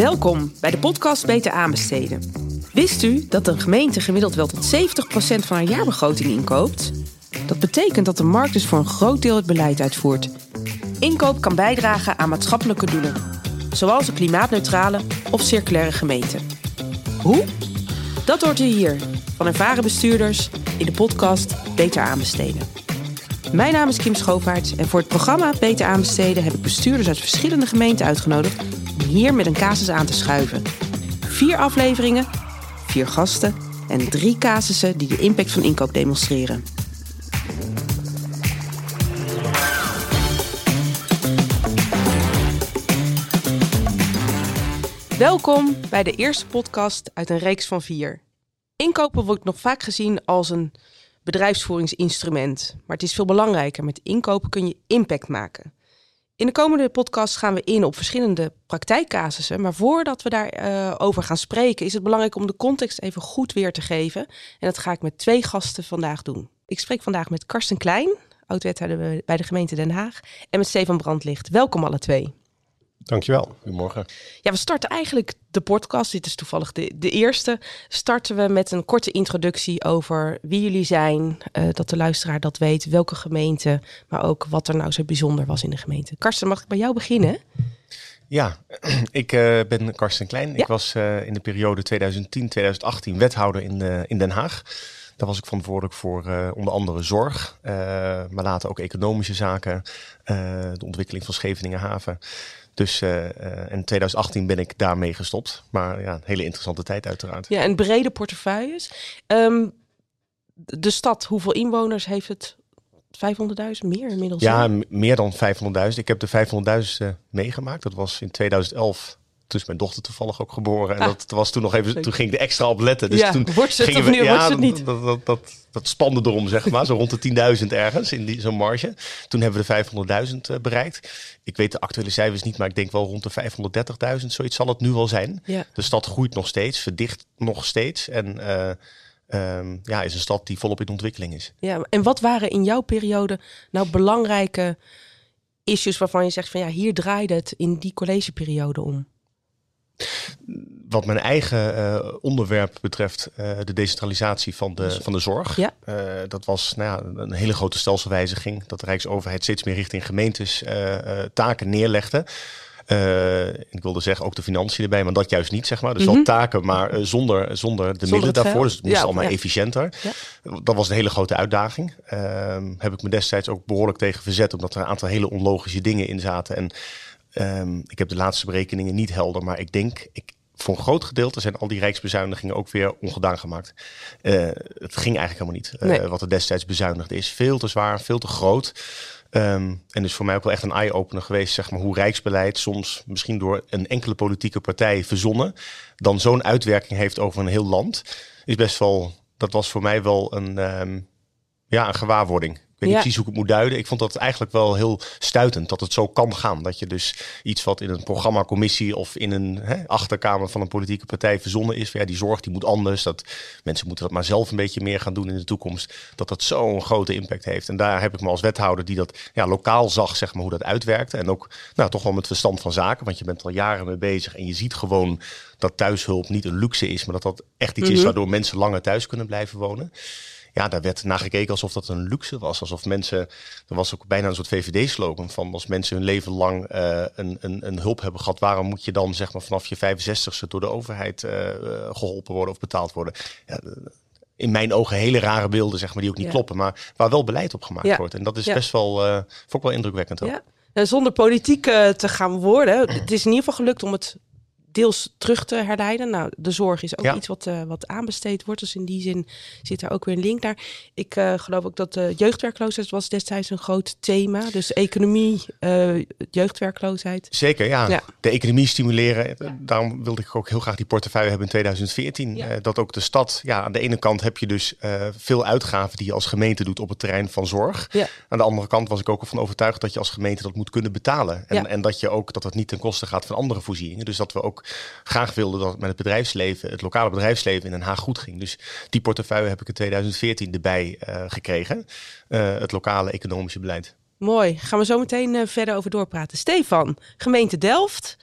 Welkom bij de podcast Beter aanbesteden. Wist u dat een gemeente gemiddeld wel tot 70% van haar jaarbegroting inkoopt? Dat betekent dat de markt dus voor een groot deel het beleid uitvoert. Inkoop kan bijdragen aan maatschappelijke doelen, zoals een klimaatneutrale of circulaire gemeente. Hoe? Dat hoort u hier van ervaren bestuurders in de podcast Beter aanbesteden. Mijn naam is Kim Schoopaert en voor het programma Beter aanbesteden heb ik bestuurders uit verschillende gemeenten uitgenodigd om hier met een casus aan te schuiven. Vier afleveringen, vier gasten en drie casussen die de impact van inkoop demonstreren. Welkom bij de eerste podcast uit een reeks van vier. Inkopen wordt nog vaak gezien als een bedrijfsvoeringsinstrument, maar het is veel belangrijker. Met inkopen kun je impact maken. In de komende podcast gaan we in op verschillende praktijkcasussen. Maar voordat we daarover over gaan spreken, is het belangrijk om de context even goed weer te geven. En dat ga ik met twee gasten vandaag doen. Ik spreek vandaag met Karsten Klein, oud-wethouder bij de gemeente Den Haag. En met Stefan Brandlicht. Welkom alle twee. Dankjewel. Goedemorgen. Ja, we starten eigenlijk de podcast. Dit is toevallig de, de eerste. Starten we met een korte introductie over wie jullie zijn. Uh, dat de luisteraar dat weet. Welke gemeente. Maar ook wat er nou zo bijzonder was in de gemeente. Karsten, mag ik bij jou beginnen? Ja, ik uh, ben Karsten Klein. Ja. Ik was uh, in de periode 2010-2018 wethouder in, in Den Haag. Daar was ik verantwoordelijk voor uh, onder andere zorg, uh, maar later ook economische zaken, uh, de ontwikkeling van Scheveningen Haven. Dus uh, in 2018 ben ik daarmee gestopt. Maar ja, een hele interessante tijd uiteraard. Ja, en brede portefeuilles. Um, de stad, hoeveel inwoners heeft het? 500.000 meer inmiddels? Ja, meer dan 500.000. Ik heb de 500.000 uh, meegemaakt. Dat was in 2011 toen is mijn dochter toevallig ook geboren. En ah, dat was toen nog even, toen ging ik er extra op letten. Dus ja, toen wordt gingen we, nu, ja, het niet? Dat, dat, dat, dat spande erom, zeg maar. zo rond de 10.000 ergens in die, zo'n marge. Toen hebben we de 500.000 uh, bereikt. Ik weet de actuele cijfers niet, maar ik denk wel rond de 530.000. Zoiets zal het nu wel zijn. Ja. De stad groeit nog steeds, verdicht nog steeds. En uh, um, ja, is een stad die volop in ontwikkeling is. Ja, en wat waren in jouw periode nou belangrijke issues waarvan je zegt van ja, hier draaide het in die collegeperiode om? Wat mijn eigen uh, onderwerp betreft, uh, de decentralisatie van de, van de zorg. Ja. Uh, dat was nou ja, een hele grote stelselwijziging. Dat de Rijksoverheid steeds meer richting gemeentes taken neerlegde. ik wilde zeggen ook de financiën erbij, maar dat juist niet, zeg maar. Dus mm -hmm. wel taken, maar zonder, zonder de zonder middelen daarvoor. Dus het moest ja, allemaal ja. efficiënter. Ja. Dat was een hele grote uitdaging. Ehm, heb ik me destijds ook behoorlijk tegen verzet, omdat er een aantal hele onlogische dingen in zaten. En Um, ik heb de laatste berekeningen niet helder, maar ik denk, ik, voor een groot gedeelte zijn al die rijksbezuinigingen ook weer ongedaan gemaakt. Uh, het ging eigenlijk helemaal niet. Uh, nee. Wat er destijds bezuinigd is. Veel te zwaar, veel te groot. Um, en dus voor mij ook wel echt een eye-opener geweest, zeg maar, hoe rijksbeleid soms misschien door een enkele politieke partij verzonnen, dan zo'n uitwerking heeft over een heel land. Is best wel, dat was voor mij wel een, um, ja, een gewaarwording. Ik weet niet precies hoe ik het moet duiden. Ik vond dat eigenlijk wel heel stuitend dat het zo kan gaan. Dat je dus iets wat in een programmacommissie of in een hè, achterkamer van een politieke partij verzonnen is. Ja, die zorg die moet anders. Dat mensen moeten dat maar zelf een beetje meer gaan doen in de toekomst. Dat dat zo'n grote impact heeft. En daar heb ik me als wethouder die dat ja, lokaal zag, zeg maar, hoe dat uitwerkte. En ook nou, toch wel met verstand van zaken. Want je bent al jaren mee bezig en je ziet gewoon dat thuishulp niet een luxe is. Maar dat dat echt iets mm -hmm. is waardoor mensen langer thuis kunnen blijven wonen ja, daar werd naar gekeken alsof dat een luxe was. Alsof mensen, er was ook bijna een soort VVD-slogan van als mensen hun leven lang uh, een, een, een hulp hebben gehad, waarom moet je dan zeg maar vanaf je 65ste door de overheid uh, geholpen worden of betaald worden? Ja, in mijn ogen hele rare beelden, zeg maar, die ook niet ja. kloppen, maar waar wel beleid op gemaakt ja. wordt. En dat is best wel, uh, vond ik wel indrukwekkend ook. Ja. En zonder politiek te gaan worden, het is in ieder geval gelukt om het deels terug te herleiden. Nou, de zorg is ook ja. iets wat, uh, wat aanbesteed wordt. Dus in die zin zit er ook weer een link naar. Ik uh, geloof ook dat de jeugdwerkloosheid was destijds een groot thema. Dus economie, uh, jeugdwerkloosheid. Zeker, ja. ja. De economie stimuleren. Ja. Daarom wilde ik ook heel graag die portefeuille hebben in 2014. Ja. dat ook de stad, ja, aan de ene kant heb je dus veel uitgaven die je als gemeente doet op het terrein van zorg. Ja. Aan de andere kant was ik ook ervan overtuigd dat je als gemeente dat moet kunnen betalen. En, en dat je ook dat het niet ten koste gaat van andere voorzieningen. Dus dat we ook graag wilden dat met het bedrijfsleven, het lokale bedrijfsleven in Den Haag goed ging. Dus die portefeuille heb ik in 2014 erbij uh, gekregen. Uh, het lokale economische beleid. Mooi. Gaan we zo meteen uh, verder over doorpraten. Stefan, gemeente Delft.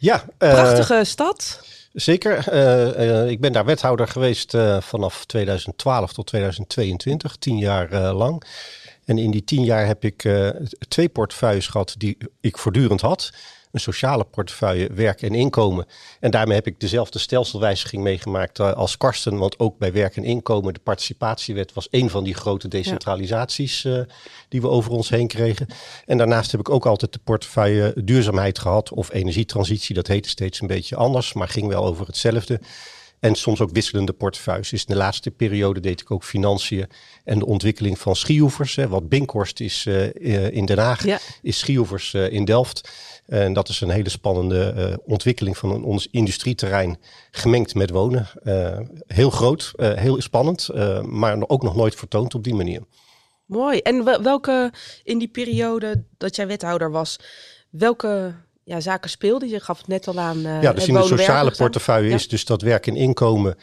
Ja. Prachtige stad. Zeker. Uh, uh, ik ben daar wethouder geweest uh, vanaf 2012 tot 2022, tien jaar lang. En in die tien jaar heb ik twee portefeuilles gehad die ik voortdurend had een sociale portefeuille, werk en inkomen. En daarmee heb ik dezelfde stelselwijziging meegemaakt uh, als Karsten. Want ook bij werk en inkomen, de participatiewet was een van die grote decentralisaties uh, die we over ons heen kregen. En daarnaast heb ik ook altijd de portefeuille duurzaamheid gehad of energietransitie. Dat heette steeds een beetje anders, maar ging wel over hetzelfde. En soms ook wisselende portefeuilles. Dus in de laatste periode deed ik ook financiën en de ontwikkeling van schiehoevers. Hè. Wat Binkhorst is uh, in Den Haag, ja. is schiehoevers in Delft. En dat is een hele spannende uh, ontwikkeling van ons industrieterrein gemengd met wonen. Uh, heel groot, uh, heel spannend, maar ook nog nooit vertoond op die manier. Mooi. En welke in die periode dat jij wethouder was, welke ja, zaken speelden? Je gaf het net al aan. ja, dus in de sociale portefeuille is dus dat werk en inkomen.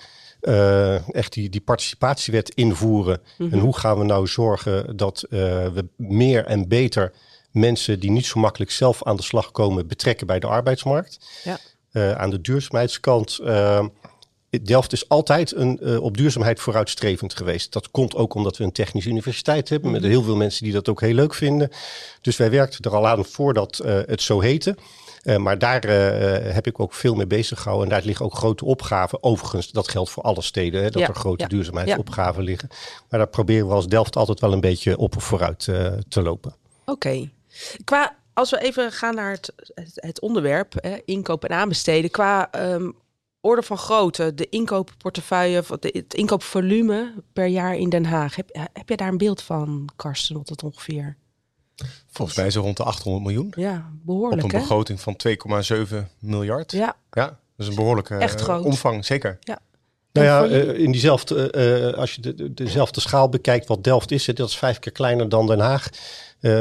echt die, die participatiewet invoeren. Mm -hmm. En hoe gaan we nou zorgen dat we meer en beter mensen die niet zo makkelijk zelf aan de slag komen betrekken bij de arbeidsmarkt. Ja. Uh, aan de duurzaamheidskant. Uh, Delft is altijd een, uh, op duurzaamheid vooruitstrevend geweest. Dat komt ook omdat we een technische universiteit hebben. Met mhm. heel veel mensen die dat ook heel leuk vinden. Dus wij werkten er al aan voordat het zo heette. maar daar heb ik ook veel mee bezig gehouden. En daar liggen ook grote opgaven. Overigens, dat geldt voor alle steden. Hè, dat ja, er grote ja, duurzaamheidsopgaven ja. liggen. Maar daar proberen we als Delft altijd wel een beetje op of vooruit te lopen. Oké. Okay. Qua, als we even gaan naar het, het, onderwerp, hè, inkoop en aanbesteden. Qua um, orde van grootte, de inkoopportefeuille, het inkoopvolume per jaar in Den Haag. Heb, heb je daar een beeld van, Karsten, wat het ongeveer? Volgens mij zo rond de 800 miljoen. Ja, behoorlijk. Op een begroting van 2,7 miljard. Ja. Ja, dat is een behoorlijke Echt groot. omvang, zeker. Ja. Nou ja, in diezelfde, uh, als je de, dezelfde schaal bekijkt wat Delft is, dat is vijf keer kleiner dan Den Haag.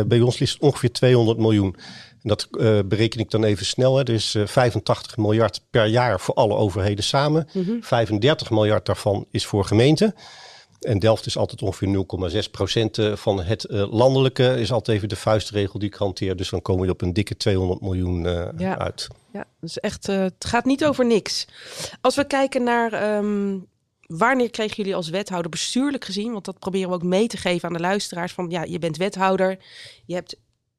Bij ons ligt ongeveer 200 miljoen. En dat uh, bereken ik dan even snel. Hè. Er is 85 miljard per jaar voor alle overheden samen. Mm -hmm. 35 miljard daarvan is voor gemeenten. En Delft is altijd ongeveer 0,6 procent van het uh, landelijke. Is altijd even de vuistregel die ik hanteer. Dus dan komen we op een dikke 200 miljoen uh, ja. uit. Ja, dus echt, uh, het gaat niet over niks. Als we kijken naar um, wanneer kregen jullie als wethouder bestuurlijk gezien? Want dat proberen we ook mee te geven aan de luisteraars. Van ja, je bent wethouder. Je hebt,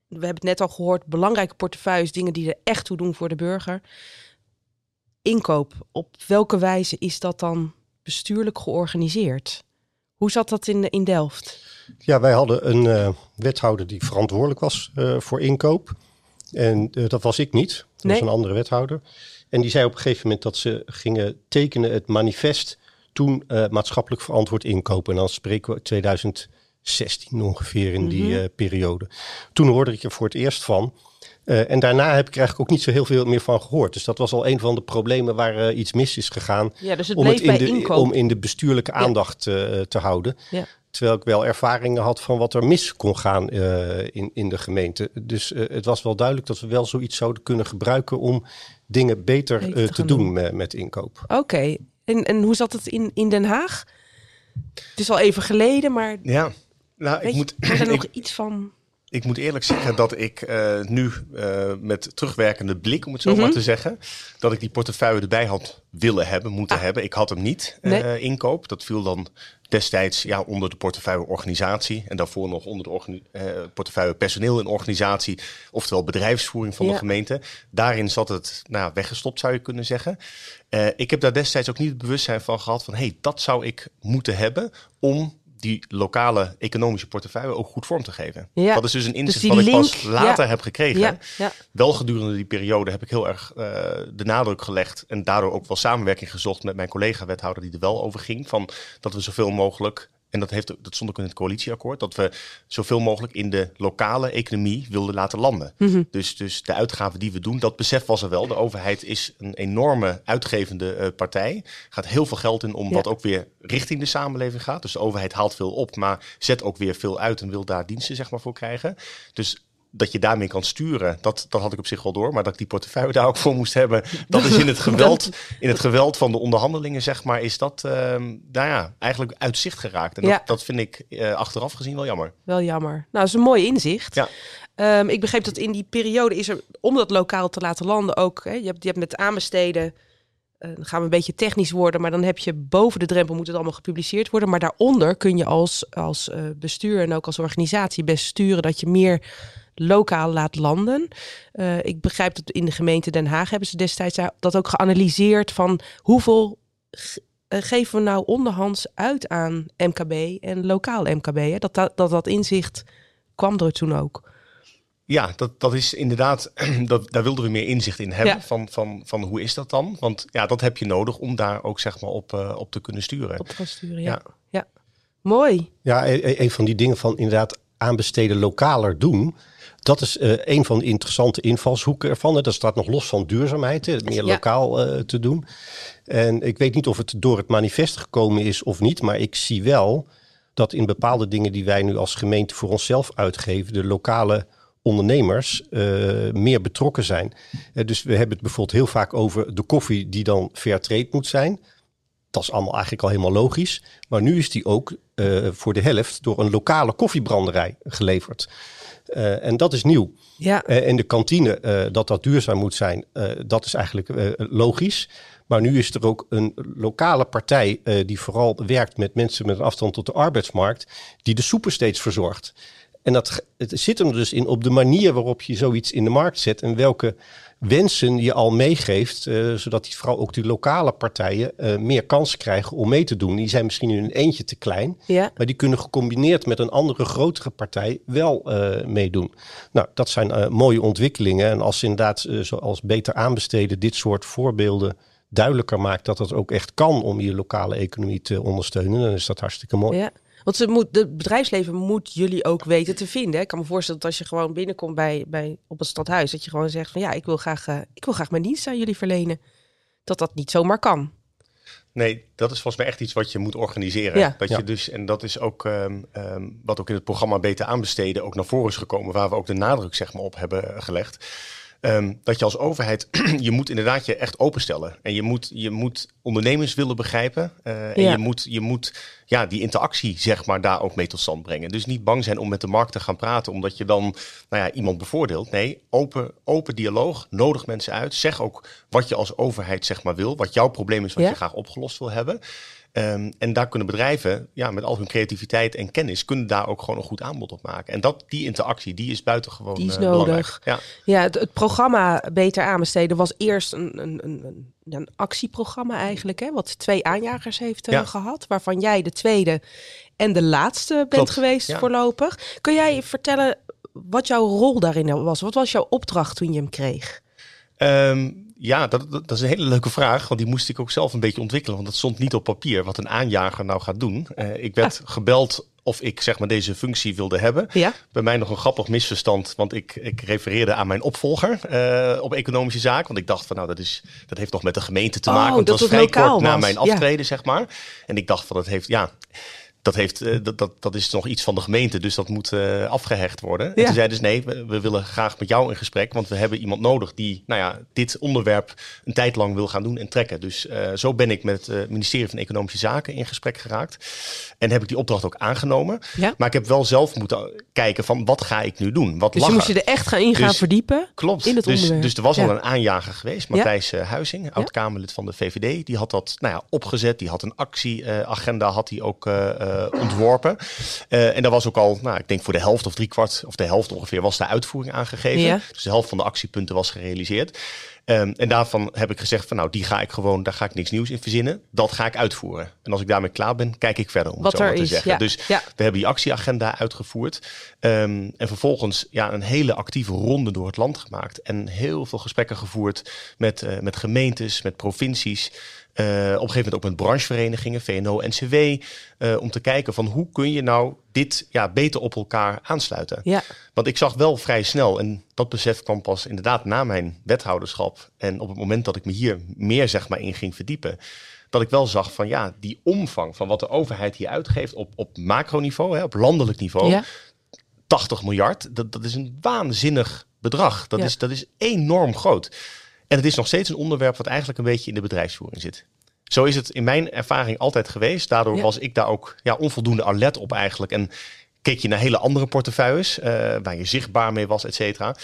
we hebben het net al gehoord, belangrijke portefeuilles, dingen die er echt toe doen voor de burger. Inkoop, op welke wijze is dat dan bestuurlijk georganiseerd? Hoe zat dat in, in Delft? Ja, wij hadden een uh, wethouder die verantwoordelijk was uh, voor inkoop. En uh, dat was ik niet. Dat nee. was een andere wethouder. En die zei op een gegeven moment dat ze gingen tekenen het manifest toen maatschappelijk verantwoord inkopen. En dan spreken we 2016 ongeveer in mm -hmm. die uh, periode. Toen hoorde ik er voor het eerst van. Uh, en daarna heb ik er eigenlijk ook niet zo heel veel meer van gehoord. Dus dat was al een van de problemen waar uh, iets mis is gegaan. Ja, dus het om, het in de, inkoop. om in de bestuurlijke aandacht ja. te houden. Ja. Terwijl ik wel ervaringen had van wat er mis kon gaan in, in de gemeente. Dus het was wel duidelijk dat we wel zoiets zouden kunnen gebruiken om dingen beter, beter te, te doen, doen met, met inkoop. Oké, okay. En, en hoe zat het in, in Den Haag? Het is al even geleden, maar. Ja, nou, ik je, moet. Er er nog iets van. Ik moet eerlijk zeggen dat ik uh, nu uh, met terugwerkende blik, om het zo mm -hmm. maar te zeggen, dat ik die portefeuille erbij had willen hebben, moeten ah. hebben. Ik had hem niet, uh, nee. inkoop. Dat viel dan destijds ja, onder de portefeuille organisatie en daarvoor nog onder de portefeuille personeel en organisatie, oftewel bedrijfsvoering van ja. de gemeente. Daarin zat het nou, weggestopt, zou je kunnen zeggen. Ik heb daar destijds ook niet het bewustzijn van gehad van, hé, hey, dat zou ik moeten hebben om die lokale economische portefeuille ook goed vorm te geven. Ja. Dat is dus een inzicht dus wat link, ik pas later ja. heb gekregen. Ja. Wel gedurende die periode heb ik heel erg uh, de nadruk gelegd en daardoor ook wel samenwerking gezocht met mijn collega-wethouder die er wel over ging. Van dat we zoveel mogelijk en dat, heeft, dat stond ook in het coalitieakkoord, dat we zoveel mogelijk in de lokale economie wilden laten landen. Mm -hmm. dus, dus de uitgaven die we doen, dat besef was er wel. De overheid is een enorme uitgevende uh, partij. Gaat heel veel geld in om ja. wat ook weer richting de samenleving gaat. Dus de overheid haalt veel op, maar zet ook weer veel uit en wil daar diensten zeg maar, voor krijgen. Dus dat je daarmee kan sturen, dat, dat had ik op zich wel door. Maar dat ik die portefeuille daar ook voor moest hebben, dat is in het geweld, in het geweld van de onderhandelingen, zeg maar, is dat ehm nou ja, eigenlijk uit zicht geraakt. En Ja. dat, dat vind ik eh, achteraf gezien wel jammer. Wel jammer. Nou, dat is een mooi inzicht. Ja. Ehm, ik begreep dat in die periode is er, om dat lokaal te laten landen ook, hè, je, hebt, je hebt met aanbesteden, eh, dan gaan we een beetje technisch worden, maar dan heb je boven de drempel moet het allemaal gepubliceerd worden. Maar daaronder kun je als, als eh, bestuur en ook als organisatie best sturen dat je meer lokaal laat landen. Eh, ik begrijp dat in de gemeente Den Haag hebben ze destijds dat ook geanalyseerd van hoeveel ge- eh, geven we nou onderhands uit aan MKB en lokaal MKB. Hè? Dat, dat, dat dat inzicht kwam er toen ook. Ja, dat, dat is inderdaad, dat, daar wilden we meer inzicht in hebben. Ja. Van, van, van hoe is dat dan? Want ja, dat heb je nodig om daar ook zeg maar op, eh, op te kunnen sturen. Op te gaan sturen, ja. Ja. ja. Mooi. Ja, e- e- een van die dingen van inderdaad aanbesteden lokaler doen. Dat is eh, een van de interessante invalshoeken ervan. Dat staat nog los van duurzaamheid, het meer lokaal eh, te doen. En ik weet niet of het door het manifest gekomen is of niet, maar ik zie wel dat in bepaalde dingen die wij nu als gemeente voor onszelf uitgeven, de lokale ondernemers eh, meer betrokken zijn. Eh, dus we hebben het bijvoorbeeld heel vaak over de koffie die dan fair trade moet zijn. Dat is allemaal eigenlijk al helemaal logisch. Maar nu is die ook eh, voor de helft door een lokale koffiebranderij geleverd. Eh, en dat is nieuw. Ja. Eh, en de kantine, eh, dat dat duurzaam moet zijn, eh, dat is eigenlijk eh, logisch. Maar nu is er ook een lokale partij eh, die vooral werkt met mensen met een afstand tot de arbeidsmarkt, die de soepen steeds verzorgt. En dat het zit hem dus in op de manier waarop je zoiets in de markt zet en welke wensen je al meegeeft, eh, zodat die vooral ook die lokale partijen eh, meer kansen krijgen om mee te doen. Die zijn misschien in een eentje te klein, Ja. maar die kunnen gecombineerd met een andere grotere partij wel eh, meedoen. Nou, dat zijn mooie ontwikkelingen. En als inderdaad, zoals beter aanbesteden, dit soort voorbeelden duidelijker maakt dat het ook echt kan om je lokale economie te ondersteunen, dan is dat hartstikke mooi. Ja. Want ze moet, het bedrijfsleven moet jullie ook weten te vinden. hè. Ik kan me voorstellen dat als je gewoon binnenkomt bij, bij, op het stadhuis, dat je gewoon zegt van ja, ik wil graag, eh, ik wil graag mijn dienst aan jullie verlenen. Dat dat niet zomaar kan. Nee, dat is volgens mij echt iets wat je moet organiseren. Ja. Dat Ja. je dus, en dat is ook ehm, ehm, wat ook in het programma Beter aanbesteden ook naar voren is gekomen, waar we ook de nadruk zeg maar, op hebben gelegd. Ehm, dat je als overheid, je moet inderdaad je echt openstellen. En je moet, je moet ondernemers willen begrijpen. eh, en Ja. je moet, je moet ja, die interactie zeg maar, daar ook mee tot stand brengen. Dus niet bang zijn om met de markt te gaan praten, omdat je dan nou ja, iemand bevoordeelt. Nee, open, open dialoog, nodig mensen uit. Zeg ook wat je als overheid zeg maar, wil, wat jouw probleem is, wat Ja. je graag opgelost wil hebben. Ehm, en daar kunnen bedrijven, ja, met al hun creativiteit en kennis, kunnen daar ook gewoon een goed aanbod op maken. En dat, die interactie, die is buitengewoon Die is eh, nodig. belangrijk. Ja. Ja, het, het programma Beter aanbesteden was eerst een, een, een, een, een actieprogramma eigenlijk, hè, wat twee aanjagers heeft eh, Ja. gehad, waarvan jij de tweede en de laatste bent Klopt, geweest ja. voorlopig. Kun jij vertellen wat jouw rol daarin was? Wat was jouw opdracht toen je hem kreeg? Ehm, ja, dat, dat, is een hele leuke vraag, want die moest ik ook zelf een beetje ontwikkelen, want dat stond niet op papier wat een aanjager nou gaat doen. Eh, ik werd gebeld of ik zeg maar deze functie wilde hebben. Ja, Bij mij nog een grappig misverstand, want ik, ik refereerde aan mijn opvolger eh, op economische zaken. Want ik dacht van nou, dat, is, dat heeft nog met de gemeente te Oh, maken. Want dat was vrij kort na mijn Ja. aftreden, zeg maar. En ik dacht van dat heeft, ja, dat, heeft, eh, dat, dat, dat is nog iets van de gemeente, dus dat moet eh, afgehecht worden. En Ja. toen zeiden ze nee, we, we willen graag met jou in gesprek, want we hebben iemand nodig die nou ja, dit onderwerp een tijd lang wil gaan doen en trekken. Dus eh, zo ben ik met het ministerie van Economische Zaken in gesprek geraakt. En heb ik die opdracht ook aangenomen. Ja. Maar ik heb wel zelf moeten kijken van wat ga ik nu doen? Wat dus lag je moest je er echt gaan in gaan Dus- verdiepen. Klopt. in het dus, onderwerp. dus er was al Ja. een aanjager geweest, Matthijs Huizing, oud-Kamerlid van de VVD. Die had dat nou ja, opgezet, die had een actieagenda had hij ook ontworpen. Eh, en daar was ook al, nou, ik denk voor de helft of driekwart, of de helft ongeveer, was de uitvoering aangegeven. Ja. Dus de helft van de actiepunten was gerealiseerd. Ehm, en daarvan heb ik gezegd van nou, die ga ik gewoon, daar ga ik niks nieuws in verzinnen. Dat ga ik uitvoeren. En als ik daarmee klaar ben, kijk ik verder om Wat het zo maar te is, zeggen. ja. Dus Ja. we hebben die actieagenda uitgevoerd. Ehm, en vervolgens ja, een hele actieve ronde door het land gemaakt. En heel veel gesprekken gevoerd met, eh, met gemeentes, met provincies. Eh, op een gegeven moment ook met brancheverenigingen, VNO, NCW. eh, om te kijken van hoe kun je nou dit ja, beter op elkaar aansluiten. Ja, Want ik zag wel vrij snel, en dat besef kwam pas inderdaad na mijn wethouderschap. En op het moment dat ik me hier meer zeg maar, in ging verdiepen. Dat ik wel zag van ja, die omvang van wat de overheid hier uitgeeft op, op macroniveau, hè, op landelijk niveau. ja. 80 miljard. Dat, dat is een waanzinnig bedrag. Dat, Ja. is, dat is enorm groot. En het is nog steeds een onderwerp wat eigenlijk een beetje in de bedrijfsvoering zit. Zo is het in mijn ervaring altijd geweest. Daardoor Ja. was ik daar ook ja, onvoldoende alert op eigenlijk. En keek je naar hele andere portefeuilles, eh, waar je zichtbaar mee was, et cetera.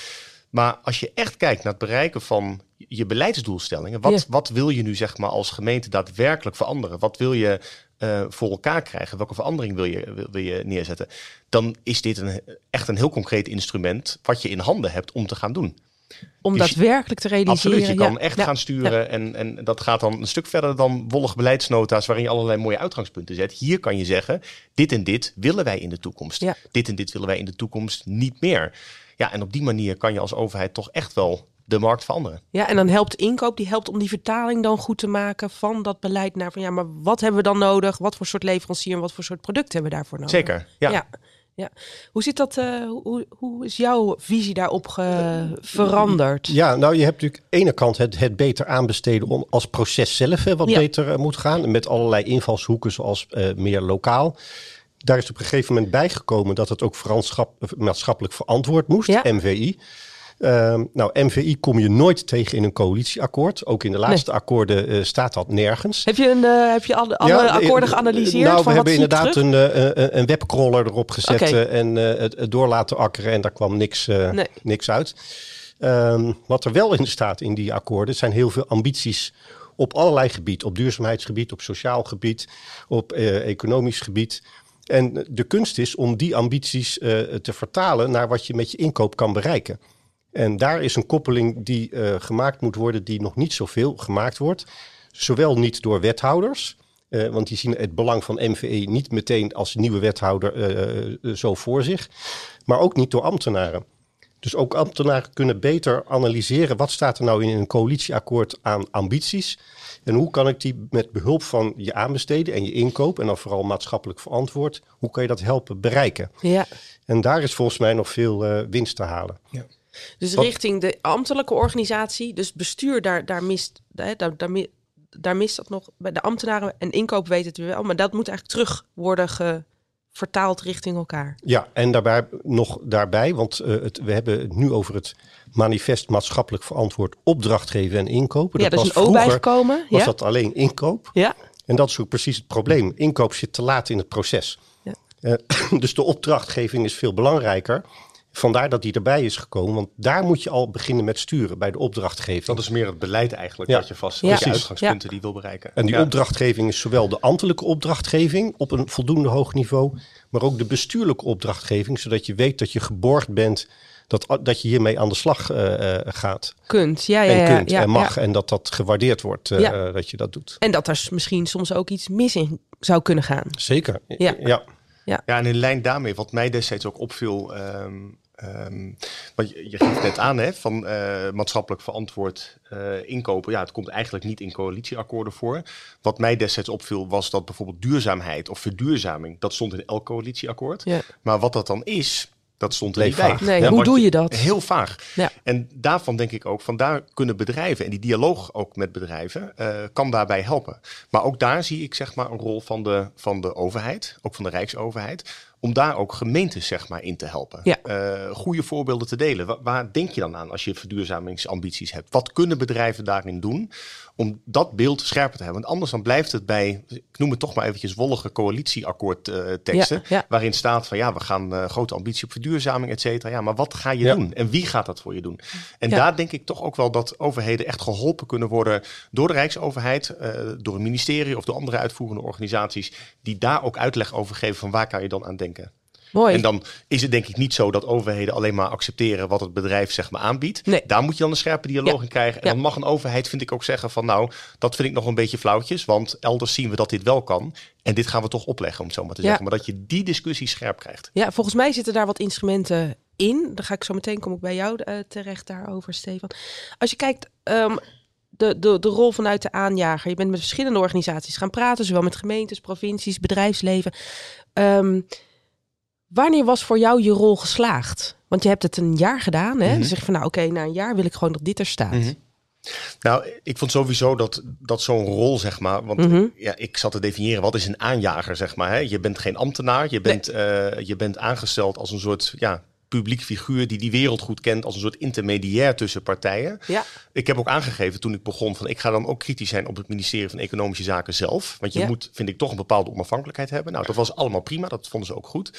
Maar als je echt kijkt naar het bereiken van je beleidsdoelstellingen, wat, Ja. wat wil je nu zeg maar als gemeente daadwerkelijk veranderen? Wat wil je eh, voor elkaar krijgen? Welke verandering wil je, wil, wil je neerzetten? Dan is dit een, echt een heel concreet instrument wat je in handen hebt om te gaan doen. Om Dus daadwerkelijk te realiseren. Absoluut, je kan Ja, echt ja, gaan sturen en, en dat gaat dan een stuk verder dan wollige beleidsnota's waarin je allerlei mooie uitgangspunten zet. Hier kan je zeggen, dit en dit willen wij in de toekomst. Dit en dit willen wij in de toekomst niet meer. Ja, en op die manier kan je als overheid toch echt wel de markt veranderen. Ja, en dan helpt inkoop, die helpt om die vertaling dan goed te maken van dat beleid naar van ja, maar wat hebben we dan nodig? Wat voor soort leverancier en wat voor soort product hebben we daarvoor nodig? Zeker, ja. Ja. Ja. Hoe zit dat? eh, hoe, hoe is jouw visie daarop ge- veranderd? Ja, nou je hebt natuurlijk aan de ene kant het, het beter aanbesteden om als proces zelf hè, wat Ja. beter eh, moet gaan. Met allerlei invalshoeken zoals eh, meer lokaal. Daar is op een gegeven moment bijgekomen dat het ook maatschappelijk verantwoord moest, Ja. MVI. Ehm, nou, MVI kom je nooit tegen in een coalitieakkoord. Ook in de laatste akkoorden eh, staat dat nergens. Heb je, een, eh, heb je alle, alle Ja, akkoorden geanalyseerd? Nou, we hebben inderdaad een, eh, een, een webcrawler erop gezet en het, het door laten akkeren en daar kwam niks, Nee. niks uit. Ehm, wat er wel in staat in die akkoorden zijn heel veel ambities op allerlei gebieden. Op duurzaamheidsgebied, op sociaal gebied, op economisch gebied. En de kunst is om die ambities te vertalen naar wat je met je inkoop kan bereiken. En daar is een koppeling die eh, gemaakt moet worden, die nog niet zoveel gemaakt wordt. Zowel niet door wethouders, eh, want die zien het belang van MVE niet meteen als nieuwe wethouder eh, zo voor zich, maar ook niet door ambtenaren. Dus ook ambtenaren kunnen beter analyseren wat staat er nou in een coalitieakkoord aan ambities. En hoe kan ik die met behulp van je aanbesteden en je inkoop, en dan vooral maatschappelijk verantwoord, hoe kan je dat helpen bereiken? Ja, En daar is volgens mij nog veel eh, winst te halen. Dus Wat- richting de ambtelijke organisatie, dus bestuur, daar, daar, mist, daar, daar, daar mist dat nog. Bij de ambtenaren en inkoop weten het wel, maar dat moet eigenlijk terug worden ge- vertaald richting elkaar. Ja, en daarbij nog daarbij, want eh, het, we hebben het nu over het manifest maatschappelijk verantwoord opdrachtgeven en inkopen. ja, dat is een O bijgekomen. was Ja? dat alleen inkoop. ja, En dat is ook precies het probleem. Inkoop zit te laat in het proces. Ja. Eh, dus de opdrachtgeving is veel belangrijker. Vandaar dat die erbij is gekomen. Want daar moet je al beginnen met sturen bij de opdrachtgeving. Dat is meer het beleid eigenlijk Ja. dat je vast, Precies. uitgangspunten die wil bereiken. En die Ja. opdrachtgeving is zowel de ambtelijke opdrachtgeving op een voldoende hoog niveau, maar ook de bestuurlijke opdrachtgeving, zodat je weet dat je geborgd bent, dat, dat je hiermee aan de slag eh, eh, gaat. kunt. Ja, ja, en ja, kunt ja, en mag ja. en dat dat gewaardeerd wordt eh, Ja. dat je dat doet. En dat er misschien soms ook iets mis in zou kunnen gaan. Zeker. Ja. ja. Ja, en in lijn daarmee, wat mij destijds ook opviel, ehm, ehm, want je, je geeft net aan hè, van eh, maatschappelijk verantwoord eh, inkopen. Ja, het komt eigenlijk niet in coalitieakkoorden voor. Wat mij destijds opviel was dat bijvoorbeeld duurzaamheid of verduurzaming, dat stond in elk coalitieakkoord. Ja. Maar wat dat dan is, dat stond er niet bij. vaag. Nee, Ja, hoe doe je dat? Heel vaag. Ja. En daarvan denk ik ook, van daar kunnen bedrijven en die dialoog ook met bedrijven eh, kan daarbij helpen. Maar ook daar zie ik zeg maar een rol van de, van de overheid, ook van de Rijksoverheid, om daar ook gemeentes zeg maar in te helpen. Ja. Eh, goede voorbeelden te delen. Wa- waar denk je dan aan als je verduurzamingsambities hebt? Wat kunnen bedrijven daarin doen om dat beeld scherper te hebben? Want anders dan blijft het bij, ik noem het toch maar eventjes wollige coalitieakkoordteksten, teksten, Ja, ja. waarin staat van ja, we gaan eh, grote ambitie op verduurzaming, et cetera. Ja, maar wat ga je doen? En wie gaat dat voor je doen? En daar denk ik toch ook wel dat overheden echt geholpen kunnen worden door de Rijksoverheid, eh, door een ministerie of door andere uitvoerende organisaties, die daar ook uitleg over geven van waar kan je dan aan denken. Mooi. En dan is het denk ik niet zo dat overheden alleen maar accepteren wat het bedrijf zeg maar aanbiedt. Nee. Daar moet je dan een scherpe dialoog Ja. in krijgen. En Ja. dan mag een overheid, vind ik ook zeggen van nou, dat vind ik nog een beetje flauwtjes. Want elders zien we dat dit wel kan. En dit gaan we toch opleggen, om het zo maar te Ja. zeggen. Maar dat je die discussie scherp krijgt. Ja, volgens mij zitten daar wat instrumenten in. Dan ga ik zo meteen kom ik bij jou eh, terecht daarover, Stefan. Als je kijkt, ehm, de, de, de rol vanuit de aanjager. Je bent met verschillende organisaties gaan praten, zowel met gemeentes, provincies, bedrijfsleven. Ehm, wanneer was voor jou je rol geslaagd? Want je hebt het een jaar gedaan. Hè? Mhm. Dan zeg je van nou oké, na een jaar wil ik gewoon dat dit er staat. Mhm. Nou, ik vond sowieso dat, dat zo'n rol, zeg maar. Want Mhm. ja, ik zat te definiëren wat is een aanjager, zeg maar. Hè? Je bent geen ambtenaar, je bent, eh, je bent aangesteld als een soort ja, publiek figuur die die wereld goed kent, als een soort intermediair tussen partijen. Ja. Ik heb ook aangegeven toen ik begon van ik ga dan ook kritisch zijn op het ministerie van Economische Zaken zelf. Want je Ja. moet, vind ik, toch een bepaalde onafhankelijkheid hebben. Nou, dat was allemaal prima, dat vonden ze ook goed.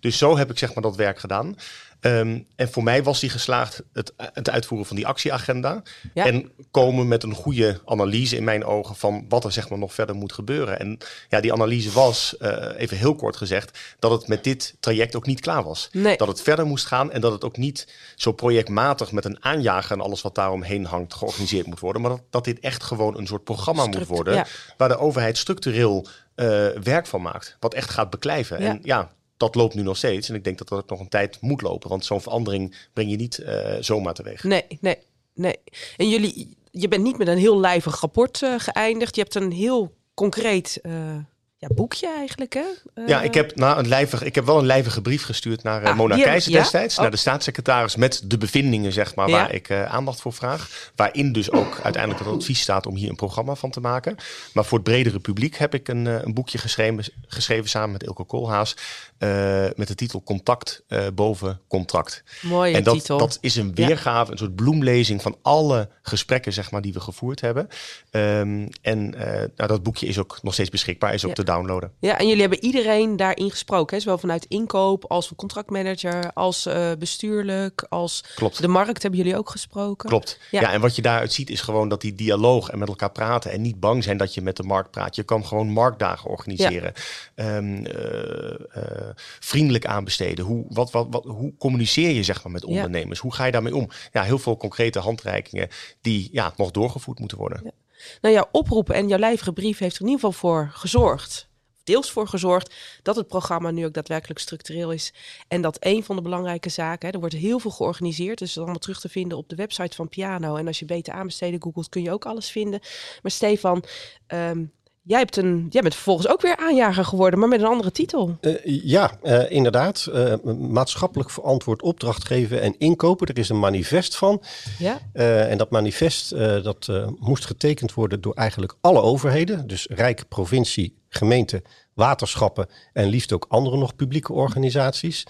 Dus zo heb ik zeg maar dat werk gedaan. Ehm, en voor mij was die geslaagd het, het uitvoeren van die actieagenda. Ja. En komen met een goede analyse in mijn ogen van wat er zeg maar nog verder moet gebeuren. En ja, die analyse was, eh, even heel kort gezegd, dat het met dit traject ook niet klaar was. Nee. Dat het verder moest gaan en dat het ook niet zo projectmatig met een aanjager en alles wat daaromheen hangt georganiseerd moet worden. Maar dat, dat dit echt gewoon een soort programma moet worden ja. waar de overheid structureel eh, werk van maakt. Wat echt gaat beklijven. Ja. En ja, dat loopt nu nog steeds. En ik denk dat dat nog een tijd moet lopen. Want zo'n verandering breng je niet eh, zomaar teweeg. Nee, nee, nee. En jullie, je bent niet met een heel lijvig rapport eh, geëindigd. Je hebt een heel concreet eh, ja, boekje eigenlijk, hè? Eh, Ja, ik heb, na een lijvig, ik heb wel een lijvige brief gestuurd naar eh, Ah, Mona Keijzer ja? destijds. Oh. Naar de staatssecretaris met de bevindingen, zeg maar, Ja. waar ik eh, aandacht voor vraag. Waarin dus ook uiteindelijk het advies staat om hier een programma van te maken. Maar voor het bredere publiek heb ik een, eh, een boekje geschreven, geschreven samen met Ilko Koolhaas. eh, met de titel Contact eh, boven contract. Mooie en dat, titel. dat is een weergave, een soort bloemlezing van alle gesprekken zeg maar, die we gevoerd hebben. Ehm, en eh, nou, dat boekje is ook nog steeds beschikbaar, is ook Ja. Downloaden. Ja, en jullie hebben iedereen daarin gesproken, hè? zowel vanuit inkoop als van contractmanager, als eh, bestuurlijk, als Klopt. de markt hebben jullie ook gesproken. Klopt. Ja. Ja. en wat je daaruit ziet is gewoon dat die dialoog en met elkaar praten en niet bang zijn dat je met de markt praat. Je kan gewoon marktdagen organiseren. Ehm, eh, eh, vriendelijk aanbesteden. Hoe, wat, wat, wat, hoe communiceer je zeg maar met Ja. ondernemers? Hoe ga je daarmee om? Ja, heel veel concrete handreikingen die ja, nog doorgevoerd moeten worden. Nou, jouw oproep en jouw lijvige brief heeft er in ieder geval voor gezorgd, deels voor gezorgd, dat het programma nu ook daadwerkelijk structureel is. En dat een van de belangrijke zaken, hè, er wordt heel veel georganiseerd, dus dat is allemaal terug te vinden op de website van Piano. En als je beter aanbesteden googelt, kun je ook alles vinden. Maar Stefan, ehm, jij, hebt een, jij bent vervolgens ook weer aanjager geworden, maar met een andere titel. Eh, ja, eh, inderdaad. Eh, maatschappelijk verantwoord opdracht geven en inkopen. Er is een manifest van. Ja? En dat manifest dat, moest getekend worden door eigenlijk alle overheden. Dus Rijk, provincie, gemeente, waterschappen en liefst ook andere nog publieke organisaties.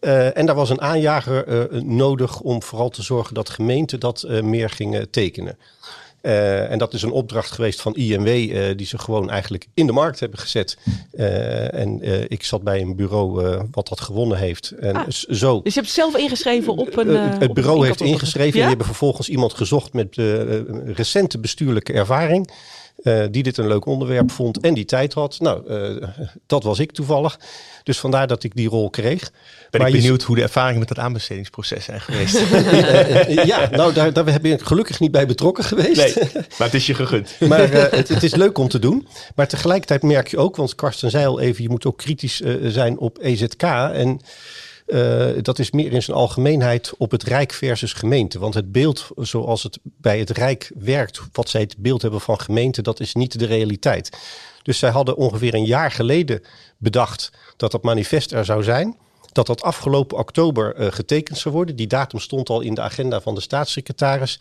En daar was een aanjager nodig om vooral te zorgen dat gemeenten dat meer gingen tekenen. Eh, en dat is een opdracht geweest van INW, eh, die ze gewoon eigenlijk in de markt hebben gezet. Eh, en ik zat bij een bureau wat dat gewonnen heeft. En Ah. zo. Dus je hebt zelf ingeschreven op een. Het bureau heeft ingeschreven en die hebben vervolgens iemand gezocht met recente bestuurlijke ervaring. Eh, die dit een leuk onderwerp vond en die tijd had. Nou, eh, dat was ik toevallig. Dus vandaar dat ik die rol kreeg. Ben Maar ik je- benieuwd hoe de ervaringen met dat aanbestedingsproces zijn geweest. Eh, ja, nou, daar, daar ben ik gelukkig niet bij betrokken geweest. nee, maar het is je gegund. Maar het, het is leuk om te doen. Maar tegelijkertijd merk je ook, want Karsten zei al even, je moet ook kritisch zijn op EZK. En eh, dat is meer in zijn algemeenheid op het Rijk versus gemeente. Want het beeld zoals het bij het Rijk werkt, wat zij het beeld hebben van gemeente, dat is niet de realiteit. Dus zij hadden ongeveer een jaar geleden bedacht dat dat manifest er zou zijn. Dat dat afgelopen oktober eh, getekend zou worden. Die datum stond al in de agenda van de staatssecretaris.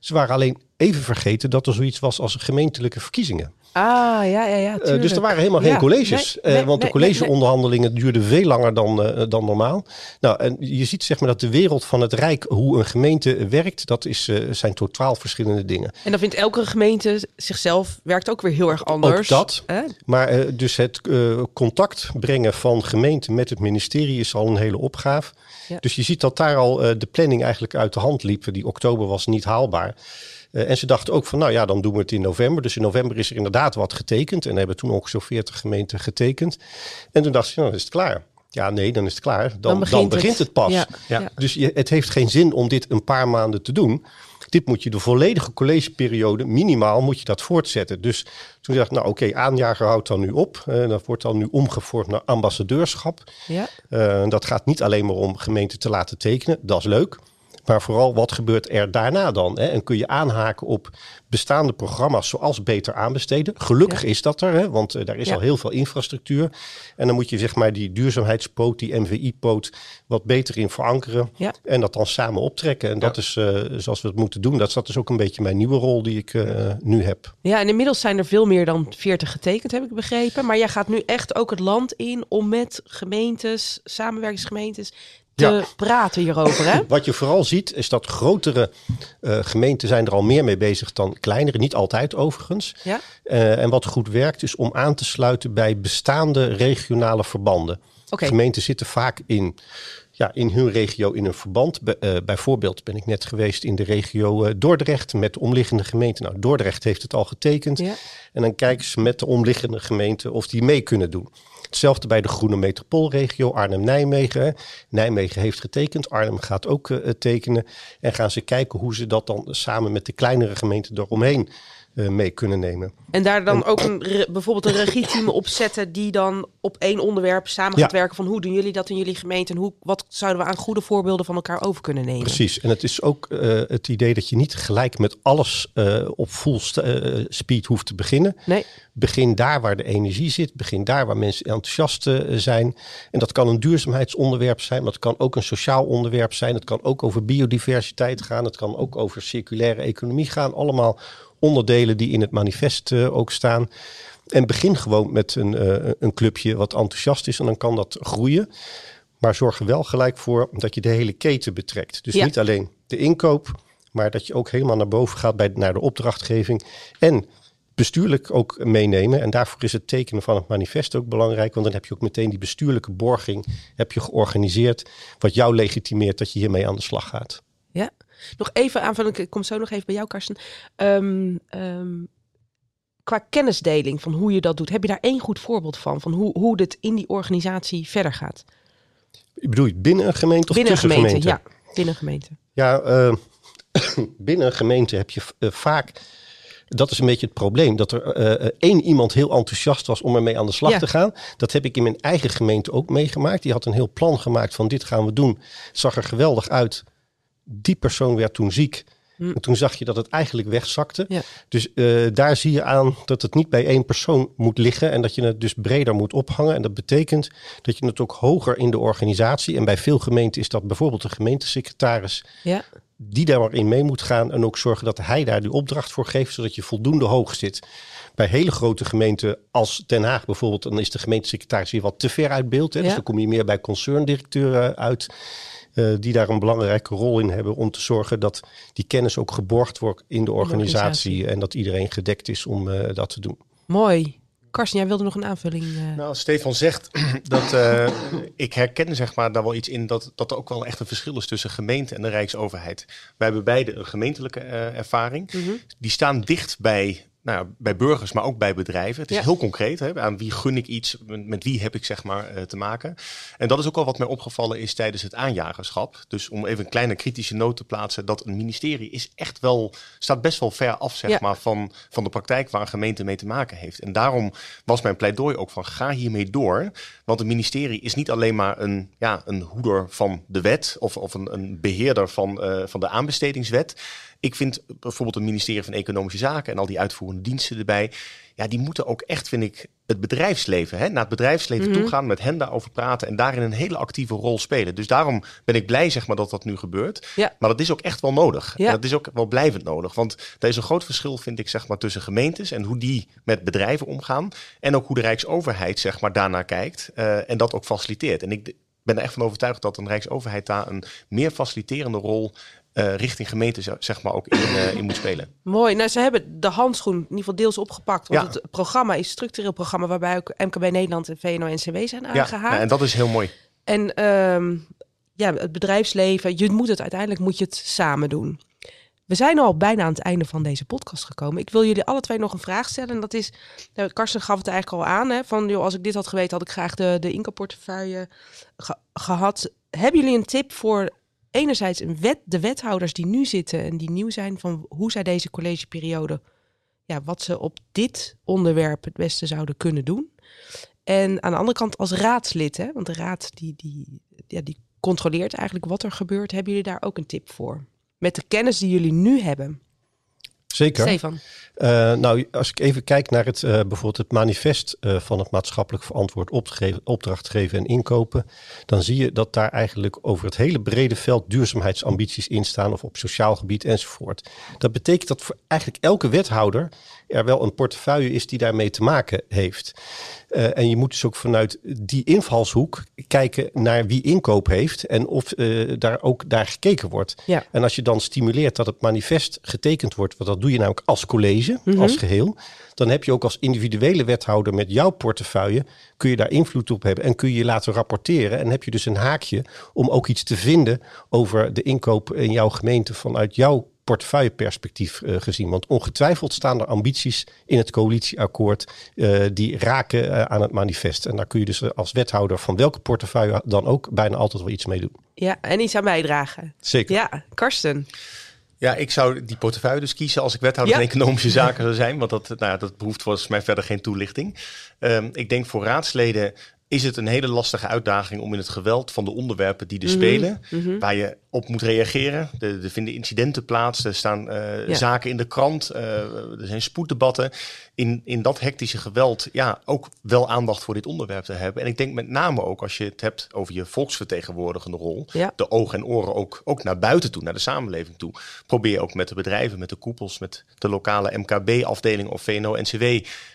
Ze waren alleen even vergeten dat er zoiets was als gemeentelijke verkiezingen. Ah, ja, ja, ja. Eh, tuurlijk. dus er waren helemaal Ja, geen colleges. nee, Eh, nee, want de nee, collegeonderhandelingen duurden veel langer dan, eh, dan normaal. Nou, en je ziet zeg maar dat de wereld van het Rijk, hoe een gemeente werkt, dat is, zijn totaal verschillende dingen. En dan vindt elke gemeente zichzelf werkt ook weer heel erg anders. Ook dat. Maar dus het contact brengen van gemeente met het ministerie is al een hele opgave. Ja. Dus je ziet dat daar al de planning eigenlijk uit de hand liep. Die oktober was niet haalbaar. Eh, en ze dachten ook van, nou ja, dan doen we het in november. Dus in november is er inderdaad wat getekend. En hebben toen ook zo'n 40 gemeenten getekend. En toen dachten ze, nou, dan is het klaar. Ja, nee, dan is het klaar. Dan, dan begint, het. pas. Ja, Ja. ja. Dus je, het heeft geen zin om dit een paar maanden te doen. Dit moet je de volledige collegeperiode, minimaal, moet je dat voortzetten. Dus toen dacht ik, nou oké, aanjager houdt dan nu op. Eh, dat wordt dan nu omgevormd naar ambassadeurschap. Ja. Eh, dat gaat niet alleen maar om gemeenten te laten tekenen, dat is leuk. Maar vooral wat gebeurt er daarna dan? Hè? En kun je aanhaken op bestaande programma's zoals beter aanbesteden? Gelukkig is dat er, hè? want uh, daar is Ja. al heel veel infrastructuur. En dan moet je zeg maar die duurzaamheidspoot, die MVI-poot, wat beter in verankeren. Ja. En dat dan samen optrekken. En dat is eh, zoals we het moeten doen. Dat is, dat is ook een beetje mijn nieuwe rol die ik eh, nu heb. Ja, en inmiddels zijn er veel meer dan 40 getekend, heb ik begrepen. Maar jij gaat nu echt ook het land in om met gemeentes, samenwerkingsgemeentes, te Ja. praten hierover, hè? Wat je vooral ziet is dat grotere eh, gemeenten zijn er al meer mee bezig dan kleinere. Niet altijd overigens. Ja? Eh, en wat goed werkt is om aan te sluiten bij bestaande regionale verbanden. Gemeenten zitten vaak in, ja, in hun regio in een verband. Bij- eh, bijvoorbeeld ben ik net geweest in de regio Dordrecht met de omliggende gemeenten. Nou, Dordrecht heeft het al getekend. Ja. En dan kijken ze met de omliggende gemeenten of die mee kunnen doen. Hetzelfde bij de Groene Metropoolregio Arnhem-Nijmegen. Nijmegen heeft getekend, Arnhem gaat ook eh, tekenen. En gaan ze kijken hoe ze dat dan samen met de kleinere gemeenten eromheen mee kunnen nemen. En daar dan ook een, bijvoorbeeld een regieteam opzetten die dan op één onderwerp samen gaat Ja. werken van hoe doen jullie dat in jullie gemeente en hoe, wat zouden we aan goede voorbeelden van elkaar over kunnen nemen. Precies. En het is ook eh, het idee dat je niet gelijk met alles eh, op full eh, speed hoeft te beginnen. Nee, Begin daar waar de energie zit. Begin daar waar mensen enthousiast eh, zijn. En dat kan een duurzaamheidsonderwerp zijn. Maar het kan ook een sociaal onderwerp zijn. Het kan ook over biodiversiteit gaan. Het kan ook over circulaire economie gaan. Allemaal onderdelen die in het manifest eh, ook staan. En begin gewoon met een, eh, een clubje wat enthousiast is. En dan kan dat groeien. Maar zorg er wel gelijk voor dat je de hele keten betrekt. Dus Ja. niet alleen de inkoop, maar dat je ook helemaal naar boven gaat bij, naar de opdrachtgeving. En bestuurlijk ook meenemen. En daarvoor is het tekenen van het manifest ook belangrijk. Want dan heb je ook meteen die bestuurlijke borging heb je georganiseerd. Wat jou legitimeert dat je hiermee aan de slag gaat. ja. Nog even aanvullen, ik kom zo nog even bij jou Karsten. Ehm, ehm, qua kennisdeling van hoe je dat doet, heb je daar één goed voorbeeld van? Van hoe, hoe dit in die organisatie verder gaat? Ik bedoel je binnen een gemeente of binnen tussen gemeente, gemeenten? ja. Binnen een gemeente. Ja, binnen een gemeente heb je eh, vaak. Dat is een beetje het probleem. Dat er eh, één iemand heel enthousiast was om ermee aan de slag Ja. te gaan. Dat heb ik in mijn eigen gemeente ook meegemaakt. Die had een heel plan gemaakt van dit gaan we doen. Het zag er geweldig uit. Die persoon werd toen ziek. En toen zag je dat het eigenlijk wegzakte. Ja. Dus eh, daar zie je aan dat het niet bij één persoon moet liggen. En dat je het dus breder moet ophangen. En dat betekent dat je het ook hoger in de organisatie. En bij veel gemeenten is dat bijvoorbeeld de gemeentesecretaris Ja, die daar maar in mee moet gaan en ook zorgen dat hij daar die opdracht voor geeft, zodat je voldoende hoog zit. Bij hele grote gemeenten als Den Haag bijvoorbeeld, dan is de gemeentesecretaris hier wat te ver uit beeld. Hè? Dus dan kom je meer bij concerndirecteuren uit, eh, die daar een belangrijke rol in hebben om te zorgen dat die kennis ook geborgd wordt in de organisatie, organisatie. en dat iedereen gedekt is om eh, dat te doen. mooi. Karsten, jij wilde nog een aanvulling. eh, Nou, als Stefan zegt dat eh, ik herken zeg maar daar wel iets in dat, dat er ook wel echt een verschil is tussen gemeente en de Rijksoverheid. Wij hebben beide een gemeentelijke eh, ervaring. mhm. Die staan dicht bij, nou, ja, bij burgers, maar ook bij bedrijven. Het is Ja. heel concreet. Hè? Aan wie gun ik iets? Met, met wie heb ik zeg maar eh, te maken? En dat is ook al wat mij opgevallen is tijdens het aanjagerschap. Dus om even een kleine kritische noot te plaatsen, dat een ministerie is echt wel staat best wel ver af zeg Ja. maar van, van de praktijk waar een gemeente mee te maken heeft. En daarom was mijn pleidooi ook van ga hiermee door. Want een ministerie is niet alleen maar een, ja, een hoeder van de wet of, of een, een beheerder van, eh, van de aanbestedingswet. Ik vind bijvoorbeeld het ministerie van Economische Zaken en al die uitvoerende diensten erbij. Ja, die moeten ook echt, vind ik, het bedrijfsleven, hè, naar het bedrijfsleven Mhm. toe gaan, met hen daarover praten en daarin een hele actieve rol spelen. Dus daarom ben ik blij, zeg maar, dat dat nu gebeurt. Ja. Maar dat is ook echt wel nodig. Ja. En dat is ook wel blijvend nodig. Want er is een groot verschil, vind ik, zeg maar, tussen gemeentes en hoe die met bedrijven omgaan. En ook hoe de Rijksoverheid, zeg maar, daarnaar kijkt eh, en dat ook faciliteert. En ik ben er echt van overtuigd dat een Rijksoverheid daar een meer faciliterende rol eh, richting gemeenten, zeg- maar, ook in, eh, in moet spelen. Mooi. Nou, ze hebben de handschoen in ieder geval deels opgepakt. Want Ja. het programma is een structureel programma waarbij ook MKB Nederland en VNO-NCW zijn Ja, aangehaakt. nou, en dat is heel mooi. En ehm, ja, het bedrijfsleven, je moet het uiteindelijk moet je het samen doen. We zijn al bijna aan het einde van deze podcast gekomen. Ik wil jullie alle twee nog een vraag stellen. En dat is, nou, Karsten gaf het eigenlijk al aan. Hè, van, joh, als ik dit had geweten, had ik graag de, de inkoopportefeuille ge- gehad. Hebben jullie een tip voor enerzijds een wet, de wethouders die nu zitten en die nieuw zijn, van hoe zij deze collegeperiode, ja, wat ze op dit onderwerp het beste zouden kunnen doen? En aan de andere kant als raadslid, hè, want de raad die, die, ja, die controleert eigenlijk wat er gebeurt. Hebben jullie daar ook een tip voor? Met de kennis die jullie nu hebben. Zeker. Stefan. Uh, nou, als ik even kijk naar het, uh, bijvoorbeeld het manifest uh, van het maatschappelijk verantwoord opdracht geven en inkopen, dan zie je dat daar eigenlijk over het hele brede veld duurzaamheidsambities in staan, of op sociaal gebied enzovoort. Dat betekent dat voor eigenlijk elke wethouder er wel een portefeuille is die daarmee te maken heeft. En je moet dus ook vanuit die invalshoek kijken naar wie inkoop heeft en of daar ook naar gekeken wordt. Ja. En als je dan stimuleert dat het manifest getekend wordt, want dat doe je namelijk als college, mm -hmm. als geheel, dan heb je ook als individuele wethouder met jouw portefeuille, kun je daar invloed op hebben en kun je je laten rapporteren. En heb je dus een haakje om ook iets te vinden over de inkoop in jouw gemeente vanuit jouw portefeuilleperspectief uh, gezien. Want ongetwijfeld staan er ambities in het coalitieakkoord uh, die raken uh, aan het manifest. En daar kun je dus als wethouder van welke portefeuille dan ook bijna altijd wel iets mee doen. Ja, en iets aan bijdragen. Zeker. Ja, Karsten. Ja, ik zou die portefeuille dus kiezen als ik wethouder ja. economische zaken zou zijn. Want dat, nou ja, dat behoeft volgens mij verder geen toelichting. Um, ik denk voor raadsleden is het een hele lastige uitdaging om in het geweld van de onderwerpen die er mm -hmm. spelen, mm -hmm. waar je op moet reageren. Er, er vinden incidenten plaats, er staan uh, ja. zaken in de krant, uh, er zijn spoeddebatten. In, in dat hectische geweld, ja, ook wel aandacht voor dit onderwerp te hebben. En ik denk met name ook als je het hebt over je volksvertegenwoordigende rol, ja. de ogen en oren ook, ook naar buiten toe, naar de samenleving toe. Probeer ook met de bedrijven, met de koepels, met de lokale MKB-afdeling of VNO-NCW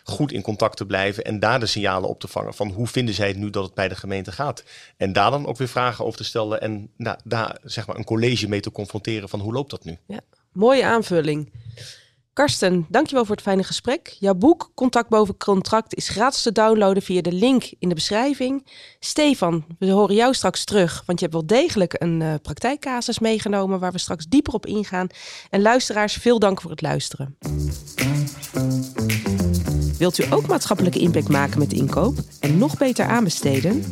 goed in contact te blijven en daar de signalen op te vangen van hoe vinden zij nu dat het bij de gemeente gaat. En daar dan ook weer vragen over te stellen en nou, daar zeg maar een college mee te confronteren van hoe loopt dat nu. Ja, mooie aanvulling. Karsten, dankjewel voor het fijne gesprek. Jouw boek Contact boven contract is gratis te downloaden via de link in de beschrijving. Stefan, we horen jou straks terug, want je hebt wel degelijk een uh, praktijkcasus meegenomen waar we straks dieper op ingaan. En luisteraars, veel dank voor het luisteren. Wilt u ook maatschappelijke impact maken met inkoop en nog beter aanbesteden?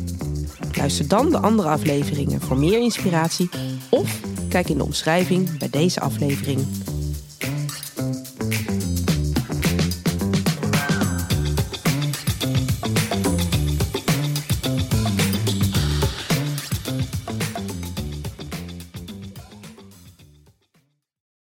Luister dan de andere afleveringen voor meer inspiratie of kijk in de omschrijving bij deze aflevering.